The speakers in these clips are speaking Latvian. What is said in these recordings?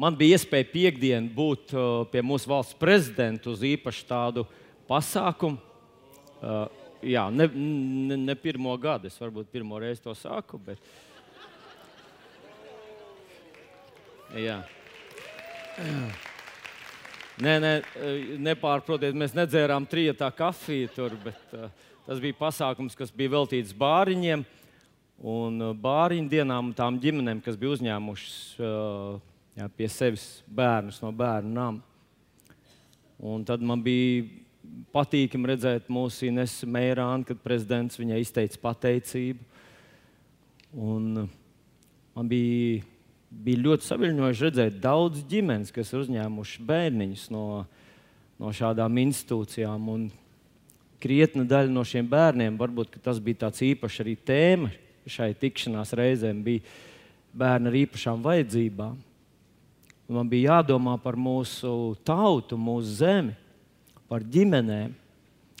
man bija iespēja piekdien būt uh, pie mūsu valsts prezidenta uz īpašu tādu pasākumu. Uh, jā, ne, ne, ne pirmo gadu, es varbūt pirmo reizi to saku, bet. Jā. Nē, nē, nepārprotiet, mēs nedzērām trijotā kafiju tur, bet uh, tas bija pasākums, kas bija veltīts bāriņiem un uh, bāriņu dienām tām ģimenēm, kas bija uzņēmušas uh, jā, pie sevis bērnus no bērnu nama. Un tad man bija patīkami redzēt mūsu Inesu Meirānu, kad prezidents viņai izteica pateicību. Un man bija, bija ļoti saviņojoši redzēt daudz ģimenes, kas ir uzņēmuši bērniņus no, no šādām institūcijām. Un krietna daļa no šiem bērniem, varbūt tas bija tāds īpašs arī tēma šai tikšanās reizēm, bija bērni ar īpašām vajadzībām. Man bija jādomā par mūsu tautu, mūsu zemi par ģimenēm,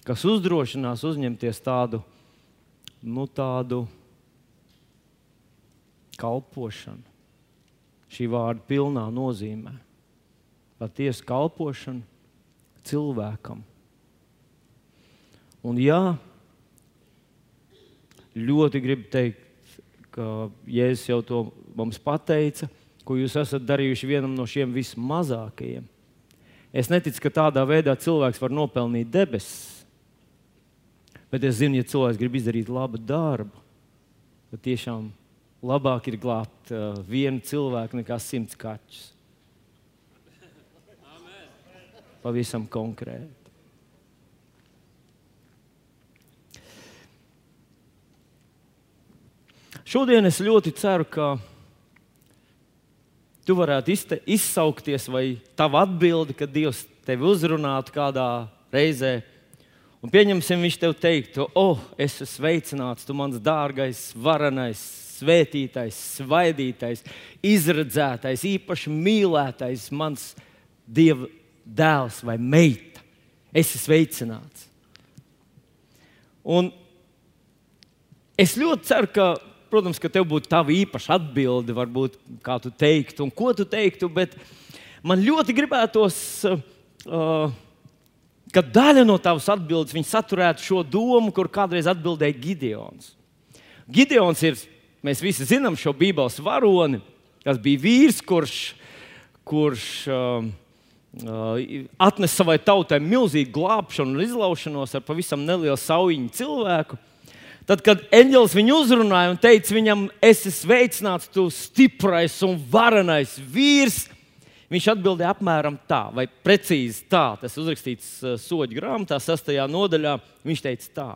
kas uzdrošinās uzņemties tādu, nu, tādu kalpošanu. Šī vārda pilnā nozīmē. Patiesa kalpošana cilvēkam. Un jā, ļoti gribu teikt, ka Jēzus jau to mums pateica, ko jūs esat darījuši vienam no šiem vismazākajiem. Es neticu, ka tādā veidā cilvēks var nopelnīt debesis. Bet es zinu, ja cilvēks grib izdarīt labu darbu, tad tiešām labāk ir glābt uh, vienu cilvēku nekā simts kaķus. Pavisam konkrēti. Šodien es ļoti ceru, ka tu varētu izsaukties, vai tava atbilde, kad Dievs tevi uzrunātu kādā reizē. Un pieņemsim, viņš tev teiktu, oh, es esmu sveicināts, tu mans dārgais, varenais, svētītais, svaidītais, izredzētais, īpaši mīlētais, mans dieva dēls vai meita. Es esmu sveicināts. Un es ļoti ceru, ka protams, ka tev būtu tava īpaša atbilde, varbūt kā tu teiktu un ko tu teiktu, bet man ļoti gribētos, uh, ka daļa no tavas atbildes saturētu šo domu, kur kādreiz atbildēja Gideons. Gideons ir, mēs visi zinām šo Bībeles varoni, kas bija vīrs, kurš, kurš uh, uh, atnesa savai tautai milzīgu glābšanu un izlaušanos ar pavisam nelielu saujiņu cilvēku. Tad, kad eņģelis viņu uzrunāja un teica viņam, es esmu sveicināts, tu stiprais un varenais vīrs, viņš atbildēja apmēram tā, vai precīzi tā. Tas uzrakstīts uh, soļu grāmatā, 6. nodaļā. Viņš teica tā,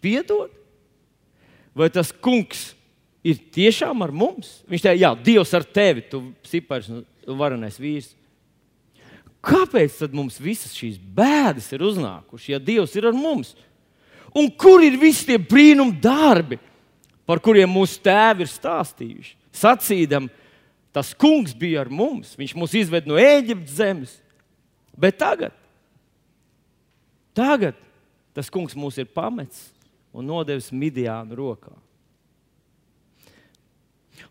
piedod, vai tas kungs ir tiešām ar mums? Viņš teica, jā, Dievs ar tevi, tu stiprais un varenais vīrs. Kāpēc tad mums visas šīs bēdas ir uznākušas, ja Dievs ir ar mums? Un kur ir visi tie brīnum darbi, par kuriem mūsu tēvi ir stāstījuši? Sacīdam, tas kungs bija ar mums, viņš mūs izved no Ēģiptes zemes. Bet tagad, tagad tas kungs mūs ir pametis un nodevis Midiānu rokā.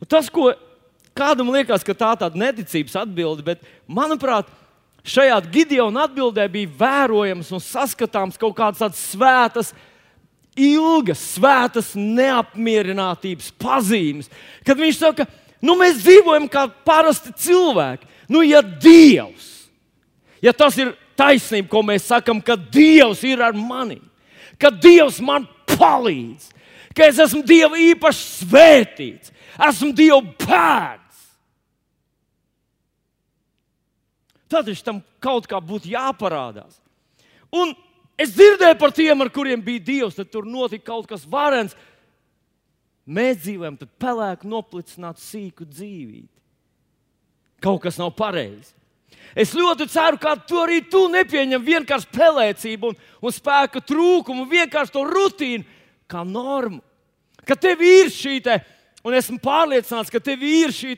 Un tas, ko kādam liekas, ka tā ir tāda neticības atbilde, bet manuprāt, šajā Gideona atbildē bija vērojams un saskatāms kaut kādas svētas ilgas, svētas neapmierinātības pazīmes. Kad viņš saka, nu, mēs dzīvojam kā parasti cilvēki. Nu, ja Dievs, ja tas ir taisnība, ko mēs sakām, ka Dievs ir ar mani, ka Dievs man palīdz, ka es esmu Dieva īpaši svētīts, esmu Dieva bērns. Tad tam kaut kā būtu jāparādās. Un Es dzirdēju par tiem, ar kuriem bija Dievs, tad tur notika kaut kas varens. Mēs dzīvojam pelēku, noplicinātu, sīku dzīvību. Kaut kas nav pareizi. Es ļoti ceru, ka tu arī tu nepieņem vienkārši pelēcību un, un spēka trūkumu, vienkārši to rutīnu kā normu. Ka tev ir šī, te, un esmu pārliecināts, ka tev ir šī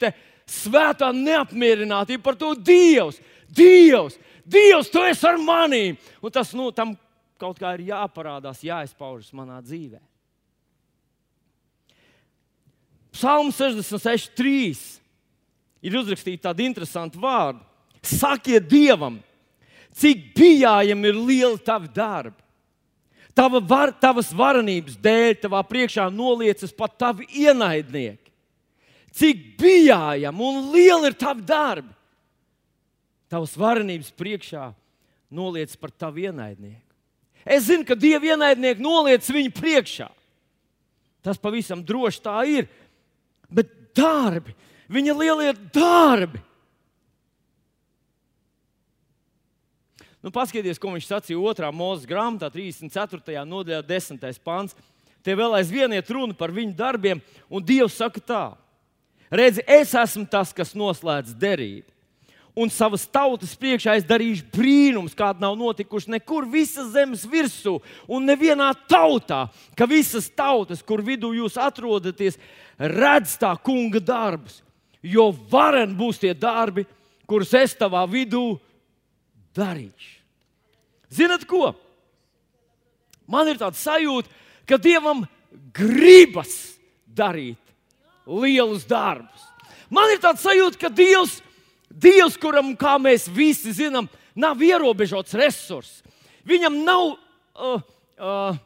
svētā neapmierinātība par to Dievs. Dievs, Dievs, tu esi ar maniem! Un tas nu, tam kaut kā ir jāparādās, jāizpaužas manā dzīvē. Psalms 66, 3. ir uzrakstīti tādi interesanti vārdi. Sakiet Dievam, cik bijājami ir lieli tavi darbi. Tava var, tavas varenības dēļ, tavā priekšā noliecas pat tavi ienaidnieki. Cik bijājami un lieli ir tavi darbi. Tavas varenības priekšā noliecas par tavu ienaidnieku. Es zinu, ka Dieva ienaidnieki noliec viņu priekšā. Tas pavisam droši tā ir. Bet darbi, viņa lielie darbi. Nu, paskatieties, ko viņš sacīja 2. mūža grāmatā, 34. nodaļā, 10. pāns. Te vēl aizvien iet runa par viņu darbiem, un Dievs saka tā: Redzi, es esmu tas, kas noslēdz derību un savas tautas priekšā es darīšu brīnumus, kādi nav notikuši nekur visas zemes virsū un nevienā tautā, ka visas tautas, kur vidū jūs atrodaties, redz tā kunga darbus. Jo varen būs tie darbi, kurus es tavā vidū darīšu. Zinat ko? Man ir tāds sajūta, ka Dievam gribas darīt lielus darbus. Man ir tāds sajūta, ka Dievs Dievs, kuram, kā mēs visi zinām, nav ierobežots resurss. Viņam nav, uh, uh,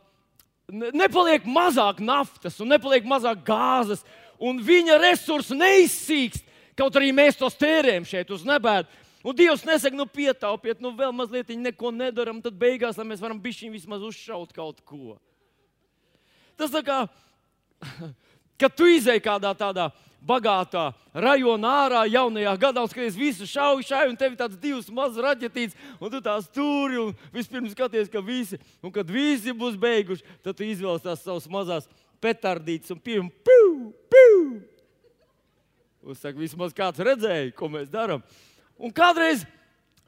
nepaliek mazāk naftas un nepaliek mazāk gāzes, un viņa resursi neizsīkst. Kaut arī mēs tos tērējam šeit uz nebēdu. Un Dievs nesaka, nu, pietaupiet, nu, vēl mazliet neko nedaram, tad beigās mēs varam bišķiņu vismaz uzšaut kaut ko. Tas tā kā, kad tu izēji kādā tādā bagātā rajona ārā, jaunajā gadā, un skaties, visu šauju, šauju, un tev ir tāds divs mazs raķetīts, un tu tās stūri, un vispirms skaties, ka visi, un kad visi būs beiguši, tad tu izvēlies tās savas mazās petardītes un pirms piu, piu. Un saka, vismaz kāds redzēja, ko mēs darām. Un kādreiz,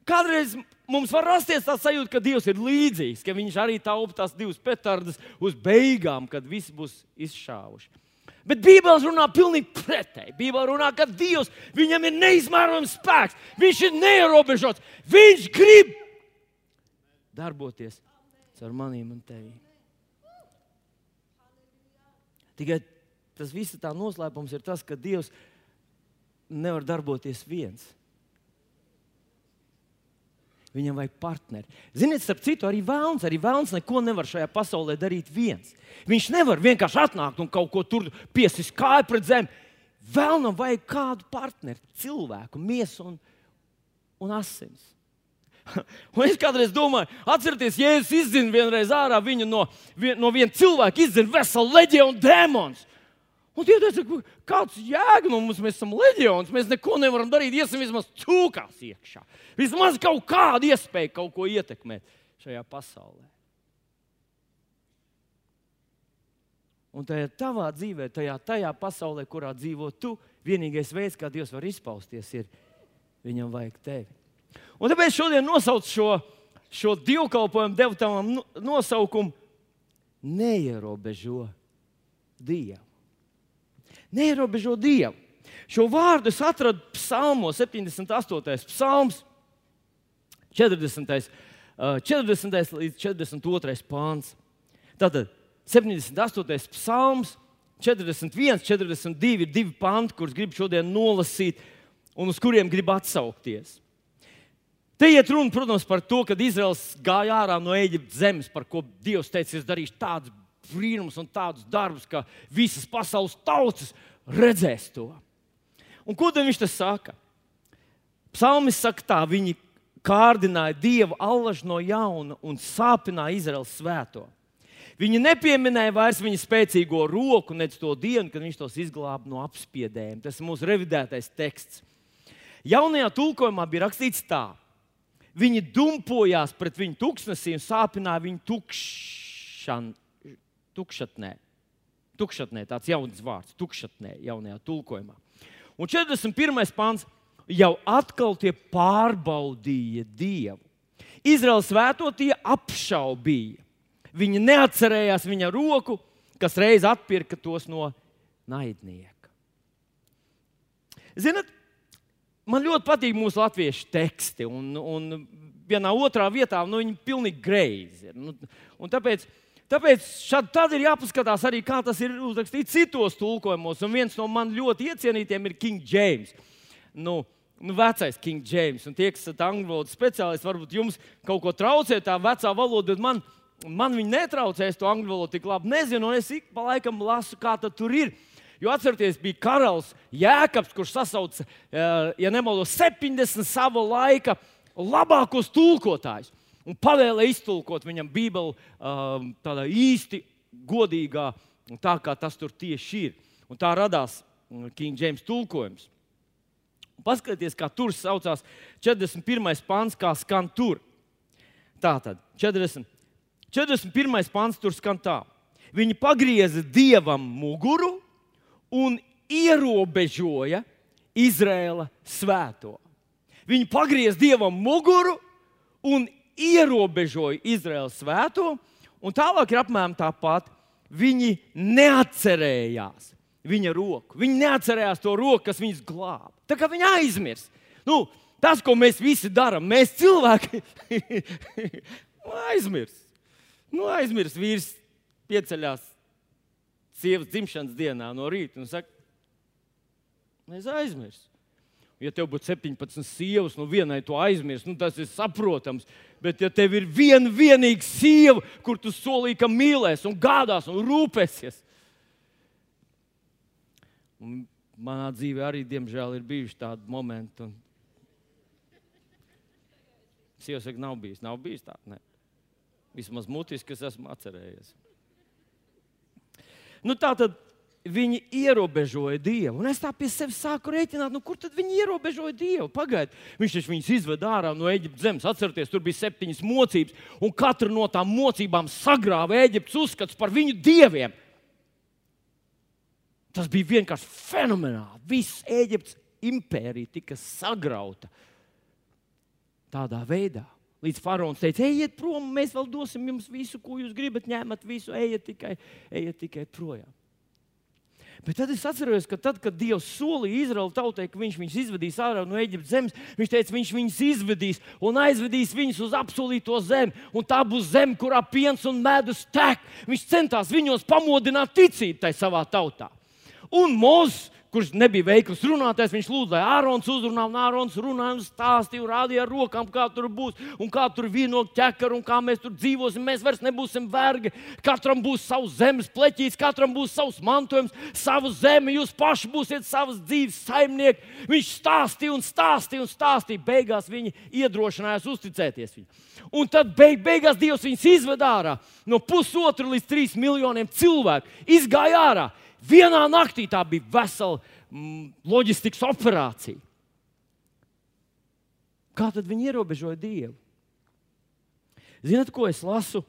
kādreiz mums var rasties tā sajūta, ka Dievs ir līdzīgs, ka Viņš arī taupa tās divas petardas uz beigām, kad visi būs izšāvuši. Bet Bībelē runā pilnīgi pretēji. Bībelē runā, ka Dievs viņam ir neizmērojams spēks, viņš ir neierobežots. Viņš grib darboties ar maniem un tevi. Tikai tas viss tā noslēpums ir tas, ka Dievs nevar darboties viens. Viņam vajag partneri. Ziniet, starp citu, arī vēlams, arī vēlams neko nevar šajā pasaulē darīt viens. Viņš nevar vienkārši atnākt un kaut ko tur piesist kāju pret zemi. Vēlnam vajag kādu partneri, cilvēku, miesu un, un asins. Un es kādreiz domāju, atcerieties, Jēzus izzina vienreiz ārā viņu no, vien, no viena cilvēka, izzina veselu leģionu dēmonus. Un tie teica, kāds jēga no mums, mēs esam leģions, mēs neko nevaram darīt, iesim vismaz cūkās iekšā. Vismaz kaut kādu iespēju kaut ko ietekmēt šajā pasaulē. Un tajā tavā dzīvē, tajā, tajā pasaulē, kurā dzīvo tu, vienīgais veids, kā Dievs var izpausties, ir viņam vajag tevi. Un tāpēc šodien nosaucu šo, šo divkalpojumu, devu tam nosaukumu neierobežo Dievu neierobežo Dievu. Šo vārdu es atradu psalmos, 78. psalms, 40. 40. līdz 42. pāns. Tātad 78. psalms, 41, 42 ir divi panti, kurus gribu šodien nolasīt un uz kuriem gribu atsaukties. Te iet runa, protams, par to, kad Izraels gāja ārā no Eģiptes zemes, par ko Dievs teica, es darīšu tādus brīnumus un tādus darbus, ka visas pasaules tautas redzēs to. Un ko viņš te saka? Psalmis saka, tā viņi kārdināja Dievu allaž no jauna un sāpināja Izraels svēto. Viņi nepieminēja vairs viņa spēcīgo roku, nec to dienu, kad viņš tos izglāba no apspiedējiem. Tas ir mūsu revidētais teksts. Jaunajā tulkojumā bija rakstīts tā: Viņi dumpojās pret viņu tūkstnesī un sāpināja viņu tukšan, tukšatnē. Tukšatnē, tāds jauns vārds, tukšatnē, jaunajā tulkojumā. Un 41. pāns jau atkal tie pārbaudīja Dievu. Izraels svēto tie apšaubīja. Viņi neatcerējās viņa roku, kas reiz atpirka tos no naidnieka. Ziniet, man ļoti patīk mūsu latviešu teksti, un, un vienā otrā vietā nu, viņi ir pilnīgi greizi. Nu, tāpēc Tāpēc šad, tad ir jāpaskatās arī, kā tas ir uzrakstīts citos tulkojumos. Un viens no man ļoti iecienītiem ir King James. nu, nu, vecais King James. Un tie, kas esat angļu valodas speciālisti, varbūt jums kaut ko traucē tā vecā valoda, bet man, man viņa netraucē. Es to angļu valodu tik labi nezinu, un es ik pa laikam lasu, kā tur ir. Jo atcerieties, bija karalis Jēkabs, kurš sasauca, eh, ja nemaldos, 70 sava laika labākos tulkotājus. Un pavēlēja iztulkot viņam Bībeli um, tādā īsti godīgā, tā kā tas tur tieši ir. Un tā radās mm, King James tulkojums. Paskatieties, kā tur saucās 41. pāns, kā skan tur. Tā tad 40, 41. pāns tur skan tā. Viņi pagrieza dievam muguru un ierobežoja Izraēla svēto. Viņi pagriez dievam muguru un ierobežoja Izraēlas svēto, un tālāk ir apmēram tāpat. Viņi neatcerējās viņa roku. Viņi neatcerējās to roku, kas viņus glāba. Tā kā viņi aizmirst. Nu, tas, ko mēs visi darām, mēs cilvēki aizmirst. Nu, aizmirst vīrs pieceļās sievas dzimšanas dienā no rīta un saka, es aizmirsu. Ja tev būtu 17 sievas, nu vienai to aizmirst, nu tas ir saprotams. Bet, ja tev ir viena vienīga sieva, kur tu solīji, ka mīlēs un gādās un rūpēsies, un manā dzīvē arī, diemžēl, ir bijuši tādi momenti. Un... Sieva saka, nav bijis, nav bijis tā. Ne. Vismaz mutiski, kas esmu atcerējies. Nu, tā tad viņi ierobežoja Dievu. Un es tā pie sevis sāku rēķināt, nu, kur tad viņi ierobežoja Dievu? Pagaidiet, viņš taču viņus izveda ārā no Eģiptes zemes. Atcerieties, tur bija septiņas mocības, un katra no tām mocībām sagrāva Eģiptes uzskats par viņu dieviem. Tas bija vienkārši fenomenāli. Viss Eģiptes impērija tika sagrauta tādā veidā. Līdz faraons teica, ejiet prom, mēs vēl dosim jums visu, ko jūs gribat, ņemat visu, ejiet tikai, ejiet tikai projām. Bet tad es atceros, ka tad, kad Dievs solīja Izraēlu tautai, ka Viņš viņus izvedīs ārā no Eģiptes zemes, Viņš teica, Viņš viņus izvedīs un aizvedīs viņus uz apsolīto zemi. Un tā būs zeme, kurā piens un medus tek. Viņš centās viņos pamodināt ticību tajā savā tautā. Un Mozus kurš nebija veikls runātājs, viņš lūdza, lai Ārons uzrunā, un Ārons runāja un stāstīja, rādīja ar rokām, kā tur būs, un kā tur vienot ķekaru, un kā mēs tur dzīvosim. Mēs vairs nebūsim vergi. Katram būs savs zemes pleķis, katram būs savs mantojums, savu zemi. Jūs paši būsiet savas dzīves saimnieki. Viņš stāstīja un stāstīja un stāstīja. Beigās viņi iedrošinājās uzticēties viņam. Un tad beig, beigās Dievs viņus izved ārā no pusotra līdz trīs miljoniem cilvēku. Izgāja ārā. Vienā naktī tā bija vesela mm, loģistikas operācija. Kā tad viņi ierobežoja Dievu? Ziniet, ko es lasu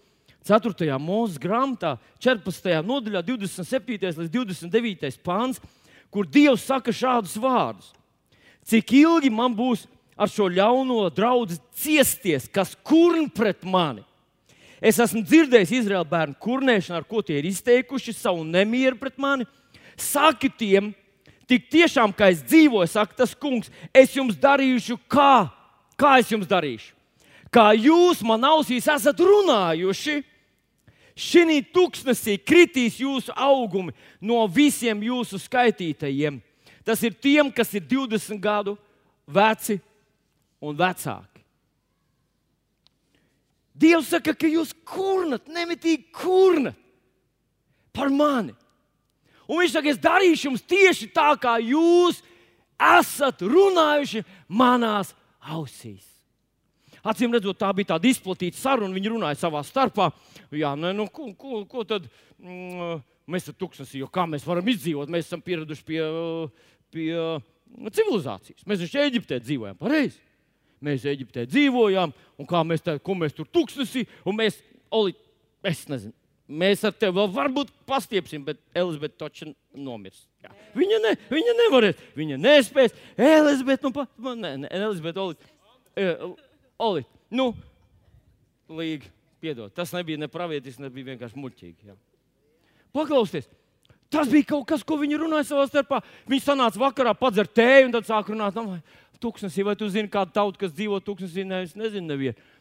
4. mūža grāmatā, 14. nodaļā, 27. līdz 29. pāns, kur Dievs saka šādus vārdus: Cik ilgi man būs ar šo ļauno draugu ciesties, kas kurn pret mani? Es esmu dzirdējis Izraēlu bērnu kurnēšanu, ar ko tie ir izteikuši savu nemieru pret mani. Saki tiem, tik tiešām, kā es dzīvoju, saka tas kungs, es jums darīšu kā? Kā es jums darīšu? Kā jūs man ausīs esat runājuši, šī tūkstnesī kritīs jūsu augumi no visiem jūsu skaitītajiem. Tas ir tiem, kas ir 20 gadu veci un vecāki. Dievs saka, ka jūs kurnat, nemitīgi kurnat par mani. Un viņš saka, es darīšu jums tieši tā, kā jūs esat runājuši manās ausīs. Acīm redzot, tā bija tāda izplatīta saruna. Viņi runāja savā starpā. Jā, ne, nu, ko, ko, ko tad mm, mēs esam tūkstoši, jo kā mēs varam izdzīvot? Mēs esam pieraduši pie, pie civilizācijas. Mēs taču Eģiptē dzīvojam pareizi. Mēs Eģiptē dzīvojām, un kā mēs, tā, mēs tur tūkstoši, un mēs, Oli, es nezinu, mēs ar tevi vēl varbūt pastiepsim, bet Elizabete taču nomirs. Jā. Viņa, ne, viņa nevarēs, viņa nespēs. Elizabete, nu, pa, ne, ne, Elizabete, Oli, e, Oli, nu, līga, piedod, tas nebija ne pravietis, nebija vienkārši muļķīgi. Jā. Paklausieties! Tas bija kaut kas, ko viņi runāja savā starpā. Viņi sanāca vakarā, padzēra tēju un tad sāk runāt. Nu, tūkstnesī, vai tu zini kādu tautu, kas dzīvo tūkstnesī? Nē, es nezinu, nevienu.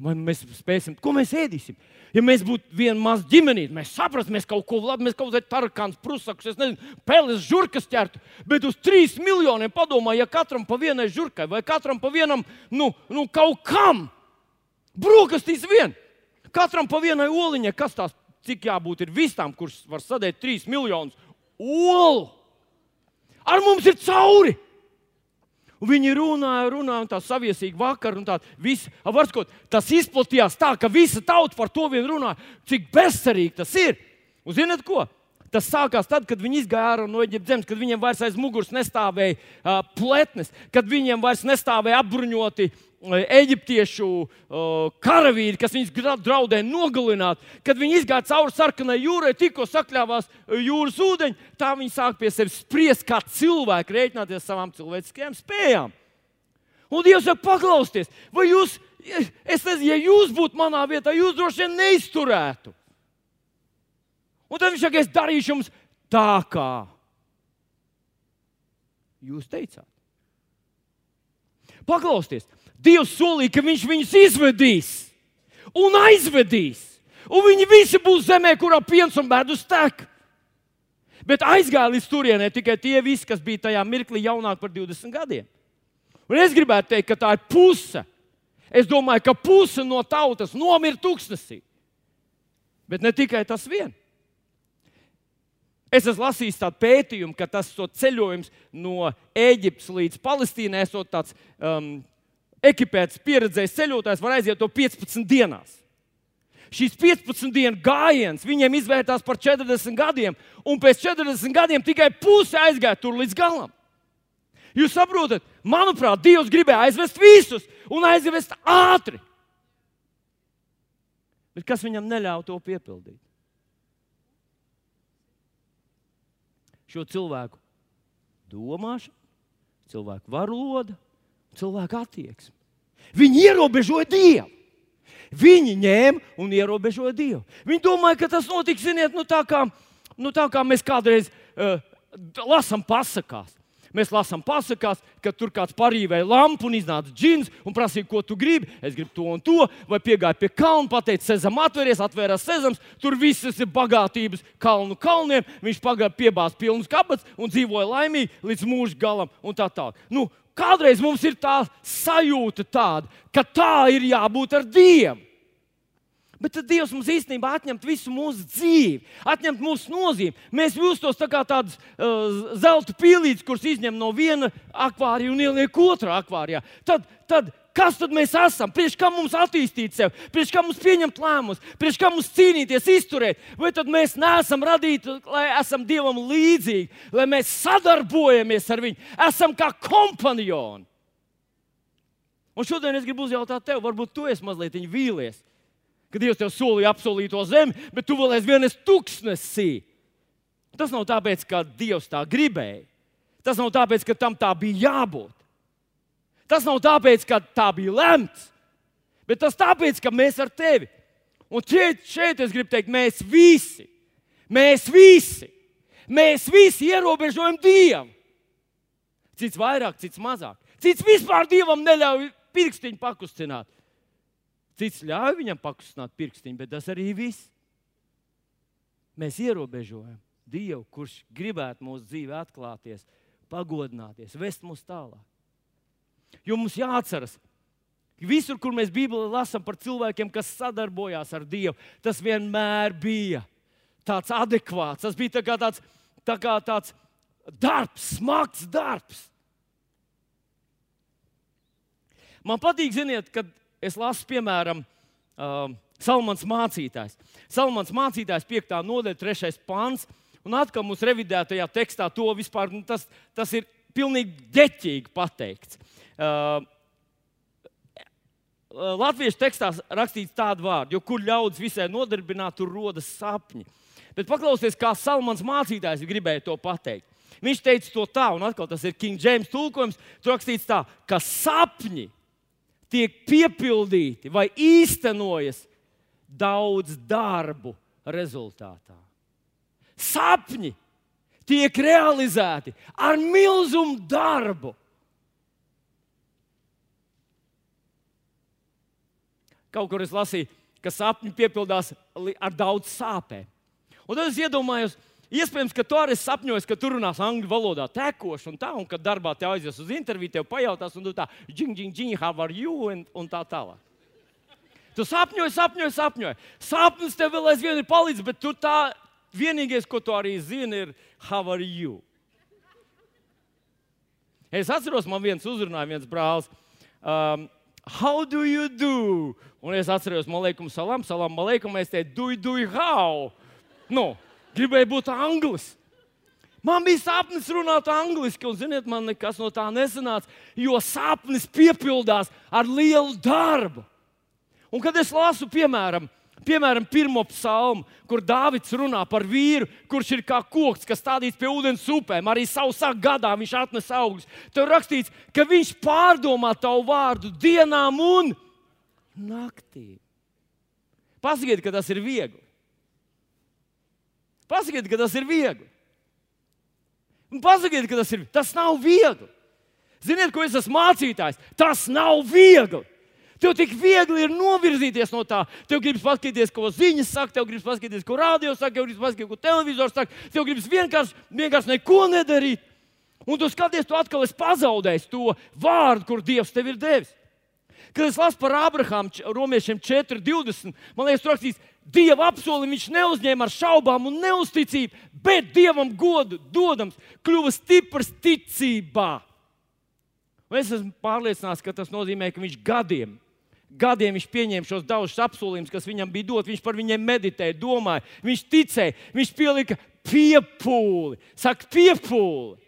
Vai mēs spēsim, ko mēs ēdīsim? Ja mēs būtu viena maza ģimene, mēs saprastu, mēs kaut ko labi, mēs kaut kādā tarakāns, prusakus, es nezinu, peles žurkas ķertu. Bet uz trīs miljoniem padomā, ja katram pa vienai žurkai vai katram pa vienam, nu, nu kaut kam, brokastīs vien, katram pa vienai oliņai, kas tās, cik jābūt ir visām, kuras var sadēt trīs miljonus olu. Ar mums ir cauri! Un viņi runāja, runāja, un tā saviesīgi vakar, un tā viss, varskot, tas izplatījās tā, ka visa tauta par to vien runā, cik bezcerīgi tas ir. Un zināt ko? Tas sākās tad, kad viņi izgāja ārā no Eģiptes zemes, kad viņiem vairs aiz muguras nestāvēja uh, pletnes, kad viņiem vairs nestāvēja apbruņoti uh, eģiptiešu karavīri, kas viņus draudēja nogalināt. Kad viņi izgāja cauri sarkanai jūrai, tikko sakļāvās jūras ūdeņi, tā viņi sāk pie sevis spriest, kā cilvēki rēķināties savām cilvēciskajām spējām. Un Dievs saka, paklausieties, vai jūs, es nezinu, ja jūs būtu manā vietā, jūs droši vien neizturētu. Un tad viņš saka, es darīšu jums tā, kā jūs teicāt. Paklausieties, Dievs solīja, ka Viņš viņus izvedīs un aizvedīs. Un viņi visi būs zemē, kurā piens un medus tek. Bet aizgāja līdz turienei tikai tie visi, kas bija tajā mirklī jaunāki par 20 gadiem. Un es gribētu teikt, ka tā ir puse. Es domāju, ka puse no tautas nomira tūkstnesī. Bet ne tikai tas viens. Es esmu lasījis tādu pētījumu, ka tas ceļojums no Eģiptes līdz Palestīnai, esot tāds um, ekipēts, pieredzējis ceļotājs, var aiziet to 15 dienās. Šīs 15 dienu gājiens viņiem izvērtās par 40 gadiem, un pēc 40 gadiem tikai puse aizgāja tur līdz galam. Jūs saprotat, manuprāt, Dievs gribēja aizvest visus un aizvest ātri. Bet kas viņam neļāva to piepildīt? šo cilvēku domāšanu, cilvēku valodu, cilvēku attieksmi. Viņi ierobežoja Dievu. Viņi ņēma un ierobežoja Dievu. Viņi domāja, ka tas notiks, ziniet, nu tā kā, nu tā kā mēs kādreiz uh, lasām pasakās. Mēs lasām pasakās, ka tur kāds parīvēja lampu un iznāca džins un prasīja, ko tu gribi. Es gribu to un to, vai piegāja pie kalna, pateica, sezam, atveries, atvērās sezams. Tur viss ir bagātības kalnu kalniem. Viņš pagāja piebāzt pilnus kabats un dzīvoja laimīgi līdz mūža galam un tā tālāk. Nu, kādreiz mums ir tā sajūta tāda, ka tā ir jābūt ar Dievu. Bet tad Dievs mums īstenībā atņemt visu mūsu dzīvi, atņemt mūsu nozīmi. Mēs justos tā kā tādas uh, zelta pīlītes, kuras izņem no viena akvārija un ieliek otrā akvārijā. Tad, tad kas tad mēs esam? Priekš kā mums attīstīt sevi, priekš kā mums pieņemt lēmumus, priekš kā mums cīnīties, izturēt? Vai tad mēs neesam radīti, lai esam Dievam līdzīgi, lai mēs sadarbojamies ar Viņu, esam kā kompanioni? Un šodien es gribu uzjautāt tev, varbūt tu esi mazliet vīlies ka Dievs tev solīja apsolīto zemi, bet tu vēl aizvien esi tuksnesī. Tas nav tāpēc, ka Dievs tā gribēja. Tas nav tāpēc, ka tam tā bija jābūt. Tas nav tāpēc, ka tā bija lemts, bet tas tāpēc, ka mēs ar tevi. Un šeit, šeit es gribu teikt, mēs visi, mēs visi, mēs visi ierobežojam Dievu. Cits vairāk, cits mazāk. Cits vispār Dievam neļauj pirkstiņu pakustināt. Cits ļauj viņam pakustināt pirkstiņu, bet tas arī viss. Mēs ierobežojam Dievu, kurš gribētu mūsu dzīvē atklāties, pagodināties, vest mūs tālāk. Jo mums jāatceras, visur, kur mēs Bībelē lasām par cilvēkiem, kas sadarbojās ar Dievu, tas vienmēr bija tāds adekvāts. Tas bija tā kā tāds, tā kā tāds darbs, smags darbs. Man patīk, ziniet, kad es lasu, piemēram, uh, Salmans mācītājs. Salmans mācītājs, 5. nodaļa, 3. pāns. Un atkal mums revidētajā tekstā to vispār nu, tas, tas ir pilnīgi ģeķīgi pateikts. Uh, Latviešu tekstā rakstīts tādu vārdu, jo kur ļaudis visai nodarbināt, tur rodas sapņi. Bet paklausieties, kā Salmans mācītājs gribēja to pateikt. Viņš teica to tā, un atkal tas ir King James tulkojums. Tur rakstīts tā, ka sapņi tiek piepildīti vai īstenojas daudz darbu rezultātā. Sapņi tiek realizēti ar milzumu darbu. Kaut kur es lasīju, ka sapņi piepildās ar daudz sāpēm. Un tad es iedomājos, iespējams, ka tu arī sapņojies, ka tur runās angļu valodā tekoši un tā, un kad darbā te aizies uz interviju, tev pajautās, un tu tā, džing, džing, džing, how are you, un, un tā tālāk. Tu sapņoji, sapņoji, sapņoji. Sapnis tev vēl aizvien ir palīdzis, bet tu tā vienīgais, ko tu arī zini, ir how are you. Es atceros, man viens uzrunāja, viens brālis. Um, how do you do? Un es atceros, malēkum, salam, salam, malēkum, es teicu, do, do, how? Nu, gribēju būt anglis. Man bija sapnis runāt angliski, un, ziniet, man nekas no tā nesanāca, jo sapnis piepildās ar lielu darbu. Un, kad es lasu, piemēram, Piemēram, pirmo psalmu, kur Dārvids runā par vīru, kurš ir kā koks, kas stādīts pie ūdens upēm. Arī sausā gadā viņš atnes augļus. Tur rakstīts, ka viņš pārdomā tavu vārdu dienām un naktī. Pasakiet, ka tas ir viegli. Pasakiet, ka tas ir viegli. Un pasakiet, ka tas ir. Tas nav viegli. Ziniet, ko es esmu mācītājs? Tas nav viegli. Tev tik viegli ir novirzīties no tā. Tev gribas paskatīties, ko ziņas saka, tev gribas paskatīties, ko radio saka, tev gribas paskatīties, ko televizors saka. Tev gribas vienkārši, vienkārši neko nedarīt. Un tu skaties, tu atkal esi pazaudējis to vārdu, kur Dievs tev ir devis. Kad es lasu par Abrahāmu, romiešiem 4,20, man liekas, tur rakstīts, Dieva apsolījumu viņš neuzņēma ar šaubām un neusticību, bet Dievam godu dodams, kļuva stiprs ticībā. Un es esmu pārliecināts, ka tas nozīmē, ka viņš gadiem gadiem viņš pieņēma šos daudzus apsolījumus, kas viņam bija dot. Viņš par viņiem meditēja, domāja, viņš ticēja, viņš pielika piepūli. Saka, piepūli.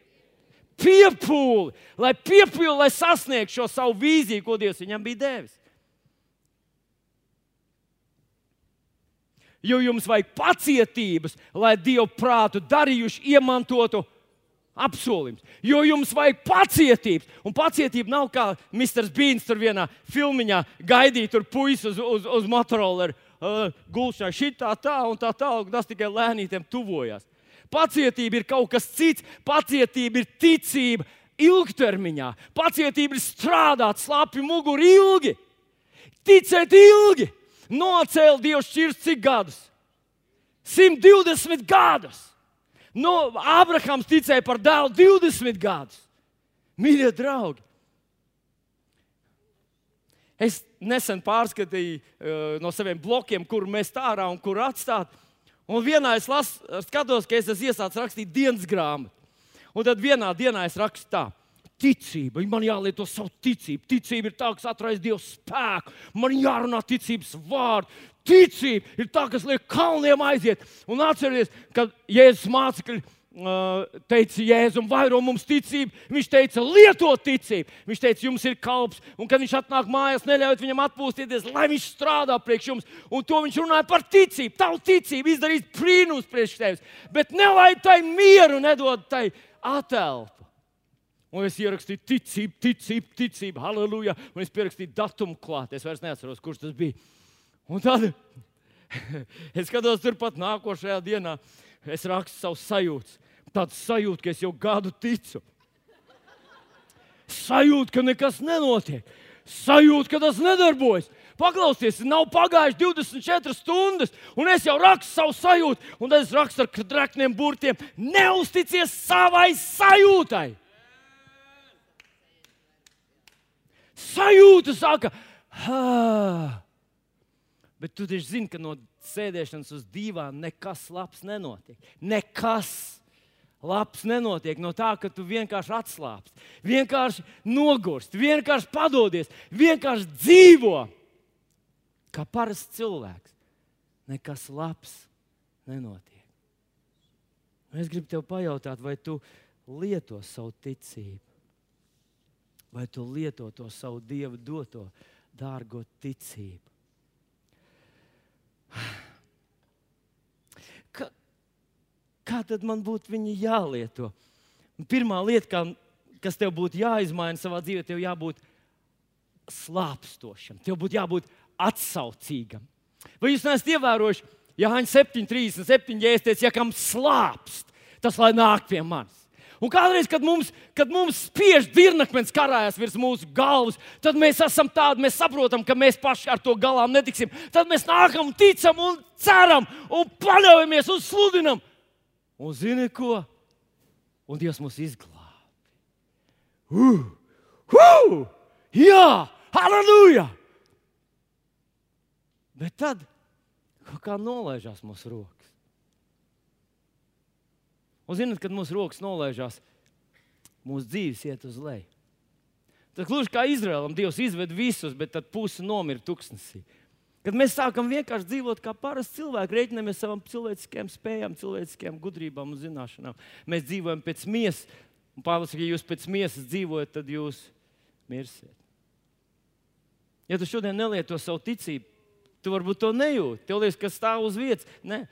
Piepūli, lai piepūli, lai sasniegtu šo savu vīziju, ko Dievs viņam bija devis. Jo jums vajag pacietības, lai Dievu prātu darījuši, iemantotu apsolījums. Jo jums vajag pacietības. Un pacietība nav kā Mr. Beans tur vienā filmiņā gaidīt tur puisis uz, uz, uz motoroleru. Uh, Gulšā šitā tā un tā tālāk, tas tikai lēnītiem tuvojas. Pacietība ir kaut kas cits. Pacietība ir ticība ilgtermiņā. Pacietība ir strādāt slāpju muguru ilgi, ticēt ilgi. Nocēl Dievs šķirs cik gadus? 120 gadus. No, Ābrahams ticēja par dēlu 20 gadus. Mīļie draugi! Es nesen pārskatīju uh, no saviem blokiem, kur mēs tā ārā un kur atstāt. Un vienā es las, skatos, ka es esmu iesācis rakstīt dienas grāmatu. Un tad vienā dienā es rakstu tā. Ticība, man jālieto savu ticību. Ticība ir tā, kas atraisa Dieva spēku. Man jārunā ticības vārdu. Ticība ir tā, kas liek kalniem aiziet. Un atcerieties, kad Jēzus mācekļi uh, teica, Jēzum, vairo mums ticību. Viņš teica, lietot ticību. Viņš teica, jums ir kalps, un kad viņš atnāk mājās, neļaujiet viņam atpūsties, lai viņš strādā priekš jums. Un to viņš runāja par ticību. Tavu ticību izdarīs brīnums priekš tevis, bet nelaid tai mieru, nedod tai atelpu. Un es ierakstīju ticību, ticību, ticību, halleluja. Un es pierakstīju datumu klāt. Es vairs neatceros, kurš tas bija. Un tad es skatos turpat nākošajā dienā. Es rakstu savus sajūtas. Tāds sajūta, ka es jau gadu ticu. Sajūta, ka nekas nenotiek. Sajūta, ka tas nedarbojas. Paklausieties, nav pagājuši 24 stundas, un es jau rakstu savu sajūtu, un tad es rakstu ar trakniem burtiem. Neusticies savai sajūtai! Sajūta saka, ah. bet tu taču zini, ka no sēdēšanas uz dīvāna nekas labs nenotiek. Nekas labs nenotiek no tā, ka tu vienkārši atslābsti, vienkārši nogursti, vienkārši padodies, vienkārši dzīvo kā parasts cilvēks. Nekas labs nenotiek. Es gribu tev pajautāt, vai tu lieto savu ticību? Vai tu lieto to savu dievu doto dārgo ticību. Kā, kā tad man būtu viņa jālieto? Pirmā lieta, kā, kas tev būtu jāizmaina savā dzīvē, tev jābūt slāpstošam, tev būtu jābūt atsaucīgam. Vai jūs neesat ievērojuši, Jānis 7,37. Ja es teicu, ja kam slāpst, tas lai nāk pie manis. Un kādreiz, kad mums, kad mums spiež dirnakmens karājas virs mūsu galvas, tad mēs esam tādi, mēs saprotam, ka mēs paši ar to galā netiksim. Tad mēs nākam, ticam un ceram un paļaujamies un sludinam. Un zini ko? Un Dievs mūs izglāba. Uh, uh, jā, halleluja! Bet tad kā nolaižās mūsu rokas. Un, zinot, kad mūsu rokas nolaižās, mūsu dzīves iet uz leju. Tas gluži kā Izraēlam, Dievs izved visus, bet tad pusi nomira tuksnesī. Kad mēs sākam vienkārši dzīvot kā parasti cilvēki, rēķinamies savām cilvēciskajām spējām, cilvēciskajām gudrībām un zināšanām. Mēs dzīvojam pēc miesas, un Pāvils saka, ja jūs pēc miesas dzīvojat, tad jūs mirsiet. Ja tu šodien nelieto savu ticību, tu varbūt to nejūti. Tev liekas, ka stāv uz vietas. Nē.